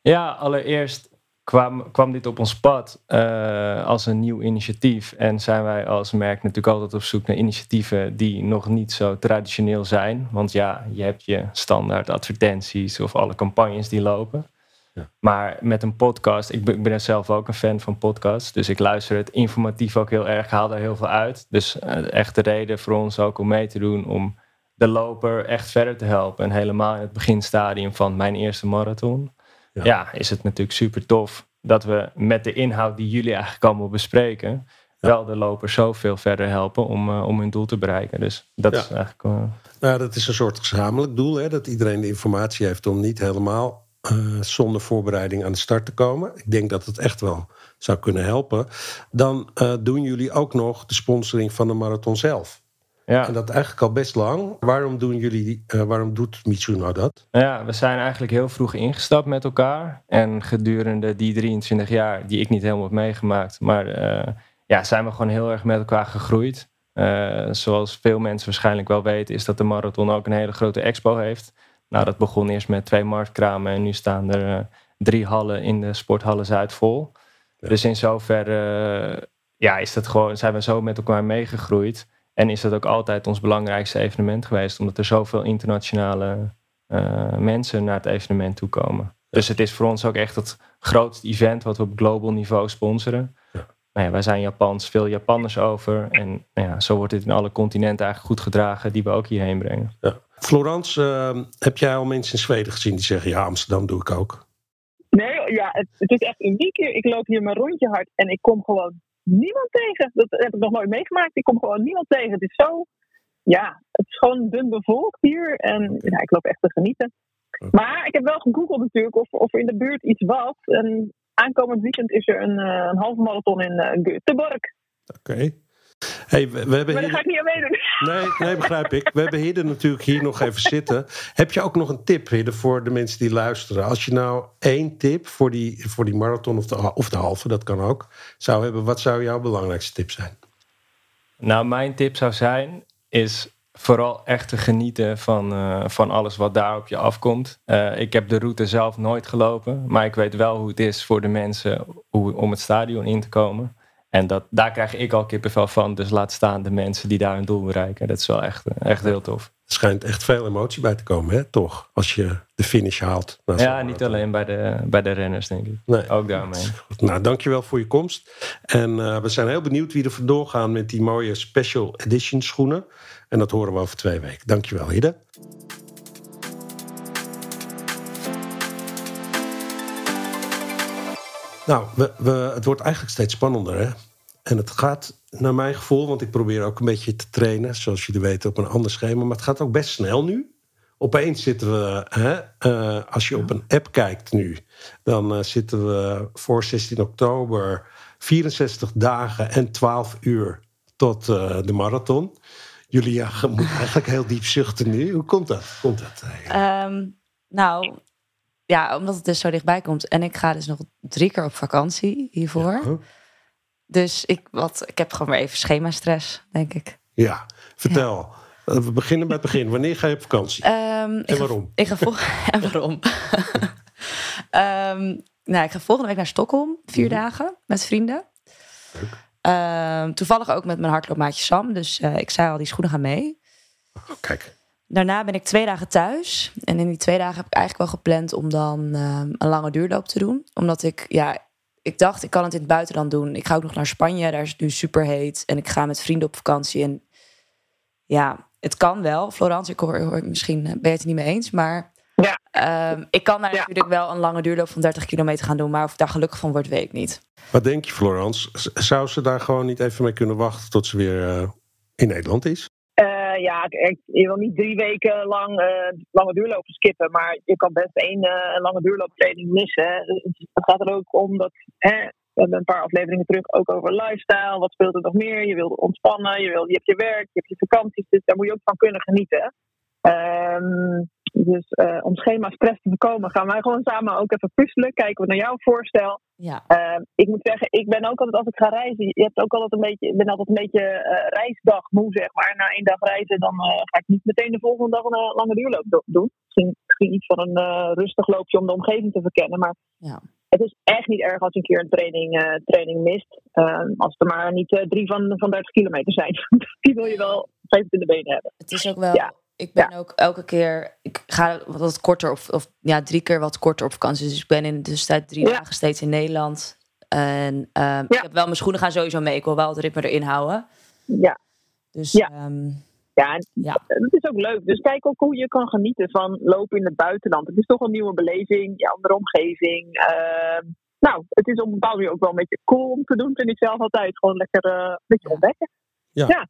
Ja, allereerst kwam, kwam dit op ons pad eh, als een nieuw initiatief. En zijn wij als merk natuurlijk altijd op zoek naar initiatieven die nog niet zo traditioneel zijn. Want ja, je hebt je standaard advertenties of alle campagnes die lopen. Ja. Maar met een podcast, ik ben, ik ben zelf ook een fan van podcasts. Dus ik luister het informatief ook heel erg, haal daar heel veel uit. Dus eh, echt de reden voor ons ook om mee te doen om de loper echt verder te helpen. En helemaal in het beginstadium van mijn eerste marathon. Ja. Ja, is het natuurlijk super tof dat we met de inhoud die jullie eigenlijk allemaal bespreken, Ja. wel de loper zoveel verder helpen om, eh, om hun doel te bereiken. Dus dat Ja. is eigenlijk. eh, Nou, dat is een soort gezamenlijk doel, hè, dat iedereen de informatie heeft om niet helemaal eh, zonder voorbereiding aan de start te komen. Ik denk dat het echt wel zou kunnen helpen. Dan doen jullie ook nog de sponsoring van de marathon zelf. Ja. En dat eigenlijk al best lang. Waarom doen jullie, eh, waarom doet Mitsuno dat? Ja, we zijn eigenlijk heel vroeg ingestapt met elkaar. En gedurende die 23 jaar, die ik niet helemaal heb meegemaakt, maar eh, ja, zijn we gewoon heel erg met elkaar gegroeid. Eh, zoals veel mensen waarschijnlijk wel weten, is dat de marathon ook een hele grote expo heeft. Nou, dat begon eerst met twee marktkramen en nu staan er drie hallen in de sporthallen Zuid vol. Ja. Dus in zoverre ja, is dat gewoon, zijn we zo met elkaar meegegroeid. En is dat ook altijd ons belangrijkste evenement geweest, omdat er zoveel internationale uh, mensen naar het evenement toe komen. Dus het is voor ons ook echt het grootste event wat we op global niveau sponsoren. Ja. Nou ja, wij zijn Japans, veel Japanners over. En nou ja, zo wordt het in alle continenten eigenlijk goed gedragen die we ook hierheen brengen. Ja. Florence, uh, heb jij al mensen in Zweden gezien die zeggen: ja, Amsterdam doe ik ook? Nee, ja, het, het is echt uniek hier. Ik loop hier mijn rondje hard en ik kom gewoon niemand tegen. Dat heb ik nog nooit meegemaakt. Ik kom gewoon niemand tegen. Het is zo, ja, het is gewoon dun bevolkt hier. En ja, ik loop echt te genieten. Maar ik heb wel gegoogeld natuurlijk of, of er in de buurt iets was. En aankomend weekend is er een, uh, een halve marathon in uh, Göteborg. Oké. Hey, we, hebben maar daar ga ik niet aan meedoen. Nee, nee, begrijp ik. We hebben Hidden natuurlijk hier nog even zitten. Heb je ook nog een tip, Hidden, voor de mensen die luisteren? Als je nou één tip voor die, voor die marathon of de, of de halve, dat kan ook, zou hebben, wat zou jouw belangrijkste tip zijn? Nou, mijn tip zou zijn, is vooral echt te genieten van, uh, van alles wat daar op je afkomt. Uh, ik heb de route zelf nooit gelopen, maar ik weet wel hoe het is voor de mensen hoe, om het stadion in te komen. En dat, daar krijg ik al kippenvel van. Dus laat staan de mensen die daar een doel bereiken. Dat is wel echt, eh, echt heel tof. Er schijnt echt veel emotie bij te komen, hè? toch? Als je de finish haalt. Ja, niet alleen bij de, bij de renners, denk ik. Nee. Ook daarmee. Nou, dankjewel voor je komst. En uh, we zijn heel benieuwd wie er vandoor gaan met die mooie special edition schoenen. En dat horen we over twee weken. Dankjewel, Hidde. Nou, we, we, het wordt eigenlijk steeds spannender. Hè? En het gaat, naar mijn gevoel, want ik probeer ook een beetje te trainen, zoals jullie weten, op een ander schema. Maar het gaat ook best snel nu. Opeens zitten we, hè, uh, als je op een app kijkt nu, dan uh, zitten we voor 16 oktober 64 dagen en 12 uur tot uh, de marathon. Julia moet eigenlijk heel diep zuchten nu. Hoe komt dat? Komt dat um, nou, ja, omdat het dus zo dichtbij komt. En ik ga dus nog drie keer op vakantie hiervoor. Ja. Dus ik, wat, ik heb gewoon weer even schema-stress, denk ik. Ja, vertel. Ja. We beginnen bij het begin. Wanneer ga je op vakantie? Um, en waarom? Ik ga, en waarom? um, nou, ik ga volgende week naar Stockholm. Vier mm -hmm. dagen met vrienden. Um, toevallig ook met mijn hardloopmaatje Sam. Dus uh, ik zei al, die schoenen gaan mee. Oh, kijk. Daarna ben ik twee dagen thuis. En in die twee dagen heb ik eigenlijk wel gepland om dan um, een lange duurloop te doen. Omdat ik, ja, ik dacht, ik kan het in het buitenland doen. Ik ga ook nog naar Spanje, daar is het nu super heet. En ik ga met vrienden op vakantie. En ja, het kan wel. Florence, ik hoor, hoor misschien ben je het er niet mee eens. Maar ja. um, ik kan daar ja. natuurlijk wel een lange duurloop van 30 kilometer gaan doen. Maar of ik daar gelukkig van word, weet ik niet. Wat denk je, Florence? Zou ze daar gewoon niet even mee kunnen wachten tot ze weer uh, in Nederland is? Uh, ja, ik, je wil niet drie weken lang uh, lange duurlopen skippen, maar je kan best één uh, lange duurlooptraining missen. Het gaat er ook om dat, hè, we hebben een paar afleveringen terug ook over lifestyle. Wat speelt er nog meer? Je wil ontspannen, je, wil, je hebt je werk, je hebt je vakanties, dus daar moet je ook van kunnen genieten. Um, dus om schema stress te voorkomen, gaan wij gewoon samen ook even puzzelen. Kijken we naar jouw voorstel. Ja. Uh, ik moet zeggen, ik ben ook altijd als ik ga reizen. Je hebt ook altijd een beetje, ik ben altijd een beetje uh, reisdag moe, zeg maar. Na één dag reizen, dan ga ik niet meteen de volgende dag een lange duurloop doen. Misschien, misschien iets van een rustig loopje om de omgeving te verkennen. Maar ja. het is echt niet erg als je een keer een training, training mist. Ehm, als er maar niet drie van, van 30 kilometer zijn. Die wil je wel vijf in de benen hebben. Het is ook wel. Ja. Ik ben ja. ook elke keer, ik ga wat korter op, of ja, drie keer wat korter op vakantie. Dus ik ben in de tussentijd drie ja. dagen steeds in Nederland. En um, ja. ik heb wel mijn schoenen gaan sowieso mee. Ik wil wel het ritme erin houden. Ja. Dus ja. Um, ja, ja, het is ook leuk. Dus kijk ook hoe je kan genieten van lopen in het buitenland. Het is toch een nieuwe beleving, ja, andere omgeving. Uh, nou, het is op een bepaalde manier ook wel een beetje cool om te doen, vind ik zelf altijd. Gewoon lekker uh, een beetje ontdekken. Ja. ja,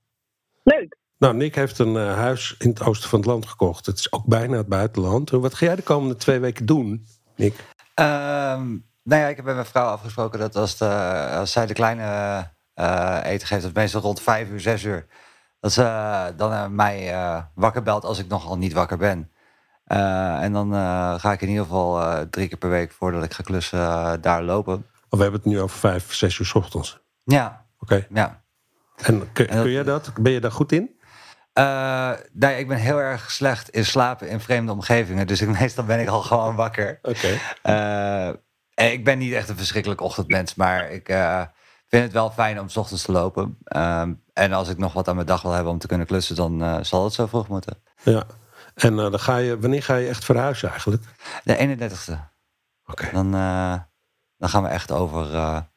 leuk. Nou, Nick heeft een uh, huis in het oosten van het land gekocht. Het is ook bijna het buitenland. Wat ga jij de komende twee weken doen, Nick? Um, nou ja, ik heb met mijn vrouw afgesproken dat als, de, als zij de kleine uh, eten geeft, dat meestal rond vijf uur, zes uur, dat ze uh, dan mij wakker belt als ik nogal niet wakker ben. en dan ga ik in ieder geval drie keer per week voordat ik ga klussen daar lopen. Oh, we hebben het nu over vijf, zes uur s ochtends. Ja. Oké. Okay. Ja. En kun, kun jij dat? Ben je daar goed in? Uh, nee, ik ben heel erg slecht in slapen in vreemde omgevingen. Dus ik, meestal ben ik al gewoon wakker. Oké. Okay. Uh, ik ben niet echt een verschrikkelijk ochtendmens. Maar ik, uh, vind het wel fijn om s ochtends te lopen. Ehm, en als ik nog wat aan mijn dag wil hebben om te kunnen klussen, dan zal het zo vroeg moeten. Ja, en dan ga je, wanneer ga je echt verhuizen eigenlijk? De 31ste. Oké. Dan, dan gaan we echt over. Ja.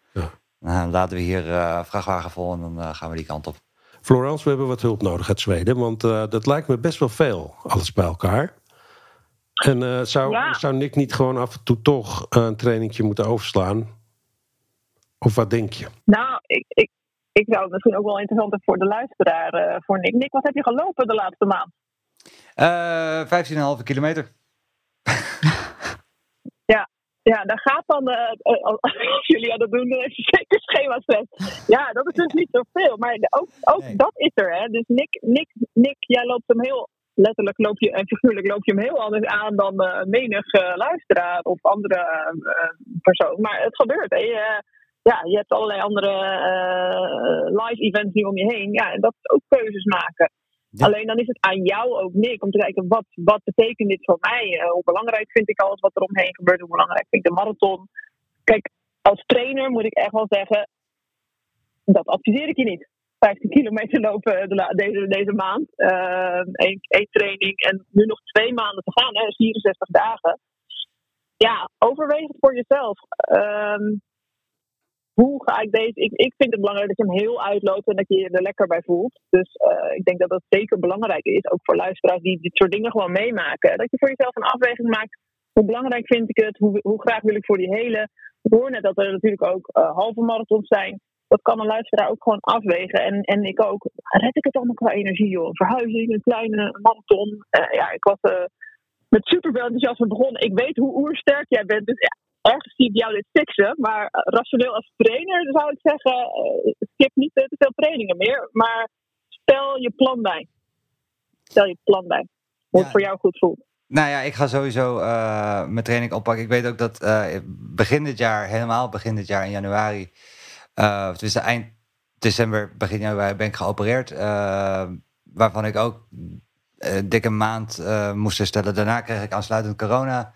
Dan laten we hier vrachtwagen vol en dan gaan we die kant op. Florence, we hebben wat hulp nodig uit Zweden, want dat lijkt me best wel veel, alles bij elkaar. En zou, ja. zou Nick niet gewoon af en toe toch een trainingje moeten overslaan? Of wat denk je? Nou, ik, ik, ik zou het misschien ook wel interessanter voor de luisteraar, uh, voor Nick. Nick, wat heb je gelopen de laatste maand? Uh, 15,5 kilometer. ja, daar gaat dan, uh, als jullie dat doen, dan even zeker schema zet. Ja, dat is dus niet zoveel. Maar ook, ook nee. dat is er, hè. Dus Nick, Nick, Nick, jij loopt hem heel letterlijk loop je en figuurlijk loop je hem heel anders aan dan uh, menig uh, luisteraar of andere persoon. Maar het gebeurt. Hè ja, je hebt allerlei andere live events nu om je heen. Ja, en dat is ook keuzes maken. Alleen dan is het aan jou ook, Nick, om te kijken wat, wat betekent dit voor mij? Uh, hoe belangrijk vind ik alles wat er omheen gebeurt? Hoe belangrijk vind ik de marathon? Kijk, als trainer moet ik echt wel zeggen, dat adviseer ik je niet. 15 kilometer lopen de, deze, deze maand. Eén uh, training en nu nog twee maanden te gaan, hè, 64 dagen. Ja, overweeg het voor jezelf. Uh, hoe ga ik deze. Ik, ik vind het belangrijk dat je hem heel uitloopt en dat je je er lekker bij voelt. Dus uh, ik denk dat dat zeker belangrijk is, ook voor luisteraars die dit soort dingen gewoon meemaken. Dat je voor jezelf een afweging maakt. Hoe belangrijk vind ik het? Hoe, hoe graag wil ik voor die hele. Ik hoor net dat er natuurlijk ook uh, halve marathons zijn. Dat kan een luisteraar ook gewoon afwegen. En, en ik ook. Red ik het allemaal qua energie, joh? Verhuizing, een kleine marathon. Uh, ja, ik was met super veel enthousiasme begonnen. Ik weet hoe oersterk jij bent. Dus ja, ergens zie ik jou dit fixen. Maar uh, rationeel als trainer zou ik zeggen, uh, skip niet te veel trainingen meer. Maar stel je plan bij. Stel je plan bij. Hoe ja. het voor jou goed voelt. Nou ja, ik ga sowieso uh, mijn training oppakken. Ik weet ook dat begin dit jaar, helemaal begin dit jaar in januari, uh, dus eind december, begin januari ben ik geopereerd. waarvan ik ook een dikke maand moest herstellen. Daarna kreeg ik aansluitend corona.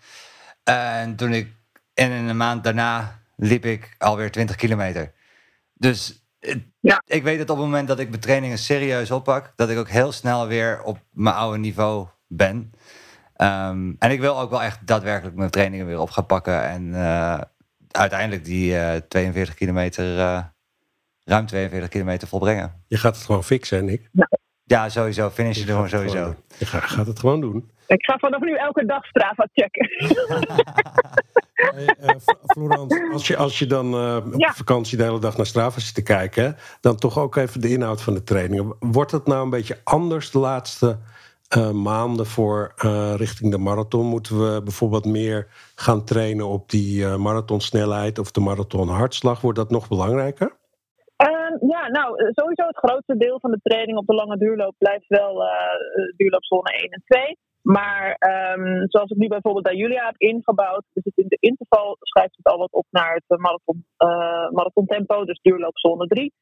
En toen ik en in een maand daarna liep ik alweer 20 kilometer. Dus ja. ik weet dat op het moment dat ik mijn trainingen serieus oppak, dat ik ook heel snel weer op mijn oude niveau ben. Um, en ik wil ook wel echt daadwerkelijk mijn trainingen weer op gaan pakken. En uh, uiteindelijk die uh, 42 kilometer, uh, ruim 42 kilometer volbrengen. Je gaat het gewoon fixen, Nick? Ja, ja sowieso. Finish je gewoon sowieso. Je gaat het gewoon doen. Ik ga vanaf nu elke dag Strava checken. Hey, uh, Florence, als je, als je dan uh, op ja. vakantie de hele dag naar Strava zit te kijken, dan toch ook even de inhoud van de trainingen. Wordt het nou een beetje anders de laatste uh, maanden voor richting de marathon? Moeten we bijvoorbeeld meer gaan trainen op die marathonsnelheid of de marathonhartslag? Wordt dat nog belangrijker? Ehm, ja, nou, sowieso het grootste deel van de training op de lange duurloop blijft wel duurloopzone 1 en 2. Maar um, zoals ik nu bijvoorbeeld bij Julia heb ingebouwd, dus het in de interval schrijft het al wat op naar het marathon, uh, marathontempo, dus duurloopzone 3.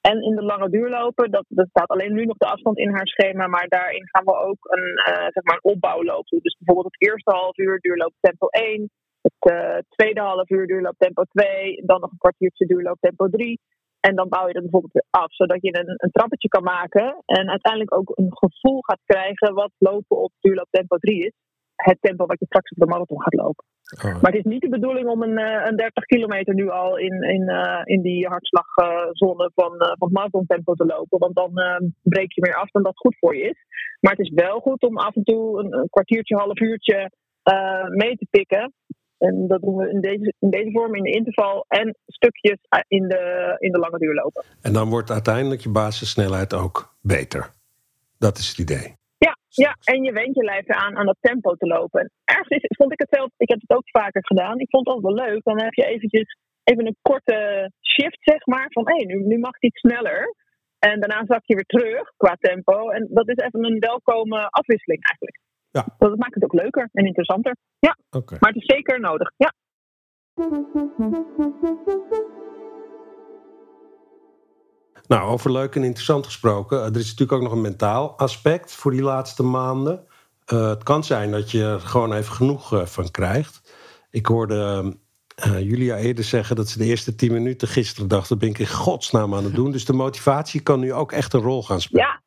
En in de lange duurlopen, dat, staat alleen nu nog de afstand in haar schema, maar daarin gaan we ook een, uh, zeg maar een opbouwloop doen. Dus bijvoorbeeld het eerste half uur duurloop tempo 1, het tweede half uur duurloop tempo 2, dan nog een kwartiertje duurloop tempo 3. En dan bouw je dat bijvoorbeeld weer af, zodat je een, een trappetje kan maken. En uiteindelijk ook een gevoel gaat krijgen wat lopen op duurloop tempo 3 is. Het tempo wat je straks op de marathon gaat lopen. Oh. Maar het is niet de bedoeling om een, een 30 kilometer nu al in, in, uh, in die hartslagzone van, uh, van het marathontempo te lopen. Want dan uh, breek je meer af dan dat goed voor je is. Maar het is wel goed om af en toe een, een kwartiertje, half uurtje mee te pikken. En dat doen we in deze, in deze vorm, in de interval en stukjes in de, in de lange duur lopen. En dan wordt uiteindelijk je basissnelheid ook beter. Dat is het idee. Ja, ja, en je went je lijf aan aan dat tempo te lopen. En ergens is, vond ik het zelf, ik heb het ook vaker gedaan. Ik vond het altijd wel leuk. Dan heb je eventjes even een korte shift, zeg maar. Van hé, hey, nu, nu mag het iets sneller. En daarna zak je weer terug qua tempo. En dat is even een welkome afwisseling eigenlijk. Ja. Dat maakt het ook leuker en interessanter. Ja, okay. maar het is zeker nodig. Ja. Nou, over leuk en interessant gesproken. Er is natuurlijk ook nog een mentaal aspect voor die laatste maanden. Uh, het kan zijn dat je er gewoon even genoeg uh, van krijgt. Ik hoorde uh, Julia eerder zeggen dat ze de eerste tien minuten gisteren dacht, dat ben ik in godsnaam aan het doen. Dus de motivatie kan nu ook echt een rol gaan spelen. Ja,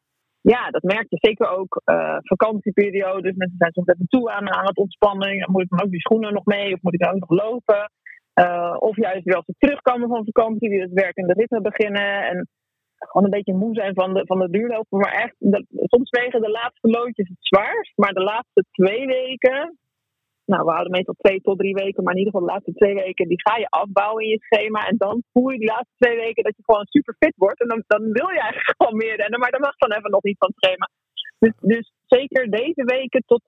ja dat merk je zeker ook. Uh, vakantieperiodes, mensen zijn soms even toe aan, aan het ontspanning. Moet ik dan ook die schoenen nog mee of moet ik dan ook nog lopen? Uh, of juist weer als ze terugkomen van vakantie, weer het werkende ritme beginnen. En gewoon een beetje moe zijn van de, van de duurlopen. Maar echt, soms wegen de laatste loodjes het zwaarst. Maar de laatste twee weken, nou we houden meestal twee tot drie weken, maar in ieder geval de laatste twee weken, die ga je afbouwen in je schema. En dan voel je die laatste twee weken dat je gewoon super fit wordt. En dan, dan wil je eigenlijk gewoon meer rennen, maar dat mag dan even nog niet van het schema. Dus, dus zeker deze weken tot,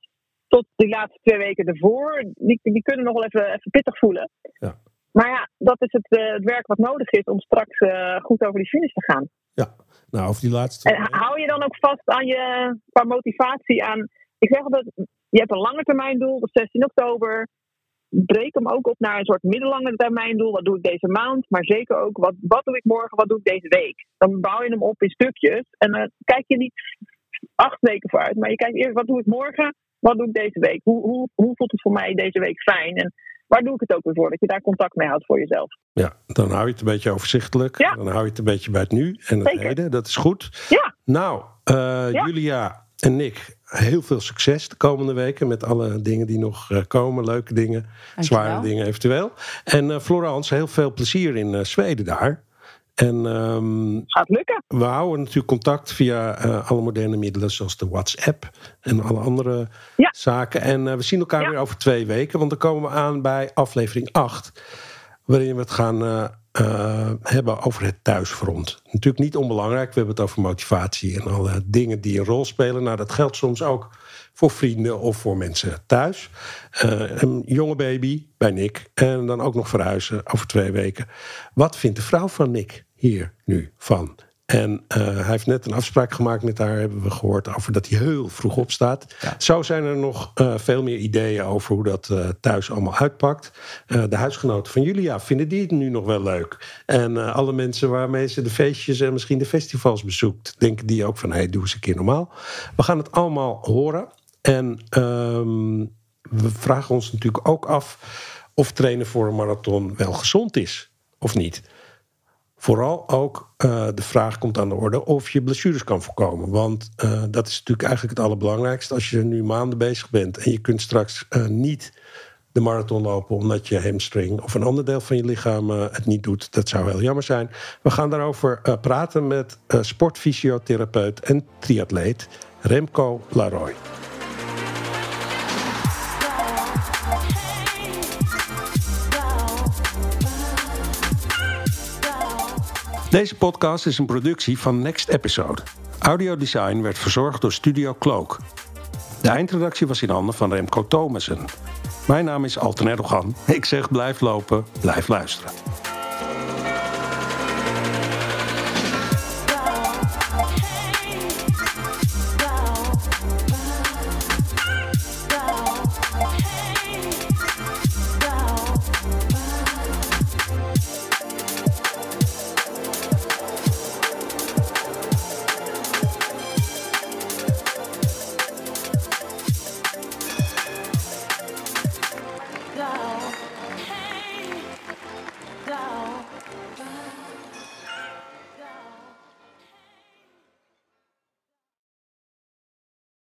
tot die laatste twee weken ervoor, die, die kunnen nog wel even, even pittig voelen. Ja. Maar ja, dat is het, uh, het werk wat nodig is om straks uh, goed over die finish te gaan. Ja, nou, over die laatste. En hou je dan ook vast aan je qua motivatie aan. Ik zeg altijd, je hebt een lange termijn doel, op 16 oktober. Breek hem ook op naar een soort middellange termijn doel. Wat doe ik deze maand? Maar zeker ook, wat, wat doe ik morgen? Wat doe ik deze week? Dan bouw je hem op in stukjes. En dan kijk je niet acht weken vooruit. Maar je kijkt eerst, wat doe ik morgen? Wat doe ik deze week? Hoe, hoe, hoe voelt het voor mij deze week fijn? En waar doe ik het ook weer voor? Dat je daar contact mee houdt voor jezelf. Ja, dan hou je het een beetje overzichtelijk. Ja. Dan hou je het een beetje bij het nu en het heden. Dat is goed. Ja. Nou, uh, Julia en Nick, heel veel succes de komende weken met alle dingen die nog uh, komen. Leuke dingen, zware dingen eventueel. En uh, Florence, heel veel plezier in Zweden daar. En, um, Gaat lukken. We houden natuurlijk contact via uh, alle moderne middelen, zoals de WhatsApp en alle andere ja. zaken. En uh, we zien elkaar ja. weer over twee weken, want dan komen we aan bij aflevering 8, waarin we het gaan uh, hebben over het thuisfront. Natuurlijk niet onbelangrijk, we hebben het over motivatie en alle dingen die een rol spelen. Nou, dat geldt soms ook voor vrienden of voor mensen thuis. een jonge baby bij Nick en dan ook nog verhuizen over twee weken. Wat vindt de vrouw van Nick? hier nu van. En uh, hij heeft net een afspraak gemaakt met haar, hebben we gehoord, over dat hij heel vroeg opstaat. Ja. Zo zijn er nog uh, veel meer ideeën over hoe dat uh, thuis allemaal uitpakt. de huisgenoten van Julia, vinden die het nu nog wel leuk? En alle mensen waarmee ze de feestjes en misschien de festivals bezoekt, denken die ook van, hé, hey, doe eens een keer normaal. We gaan het allemaal horen. En um, we vragen ons natuurlijk ook af of trainen voor een marathon wel gezond is of niet. Vooral ook uh, de vraag komt aan de orde of je blessures kan voorkomen. Want uh, dat is natuurlijk eigenlijk het allerbelangrijkste. Als je nu maanden bezig bent en je kunt straks uh, niet de marathon lopen omdat je hamstring of een ander deel van je lichaam het niet doet. Dat zou heel jammer zijn. We gaan daarover praten met sportfysiotherapeut en triatleet Remco Laroy. Deze podcast is een productie van Next Episode. Audiodesign werd verzorgd door Studio Cloak. De eindredactie was in handen van Remco Thomassen. Mijn naam is Alten Erdogan. Ik zeg blijf lopen, blijf luisteren.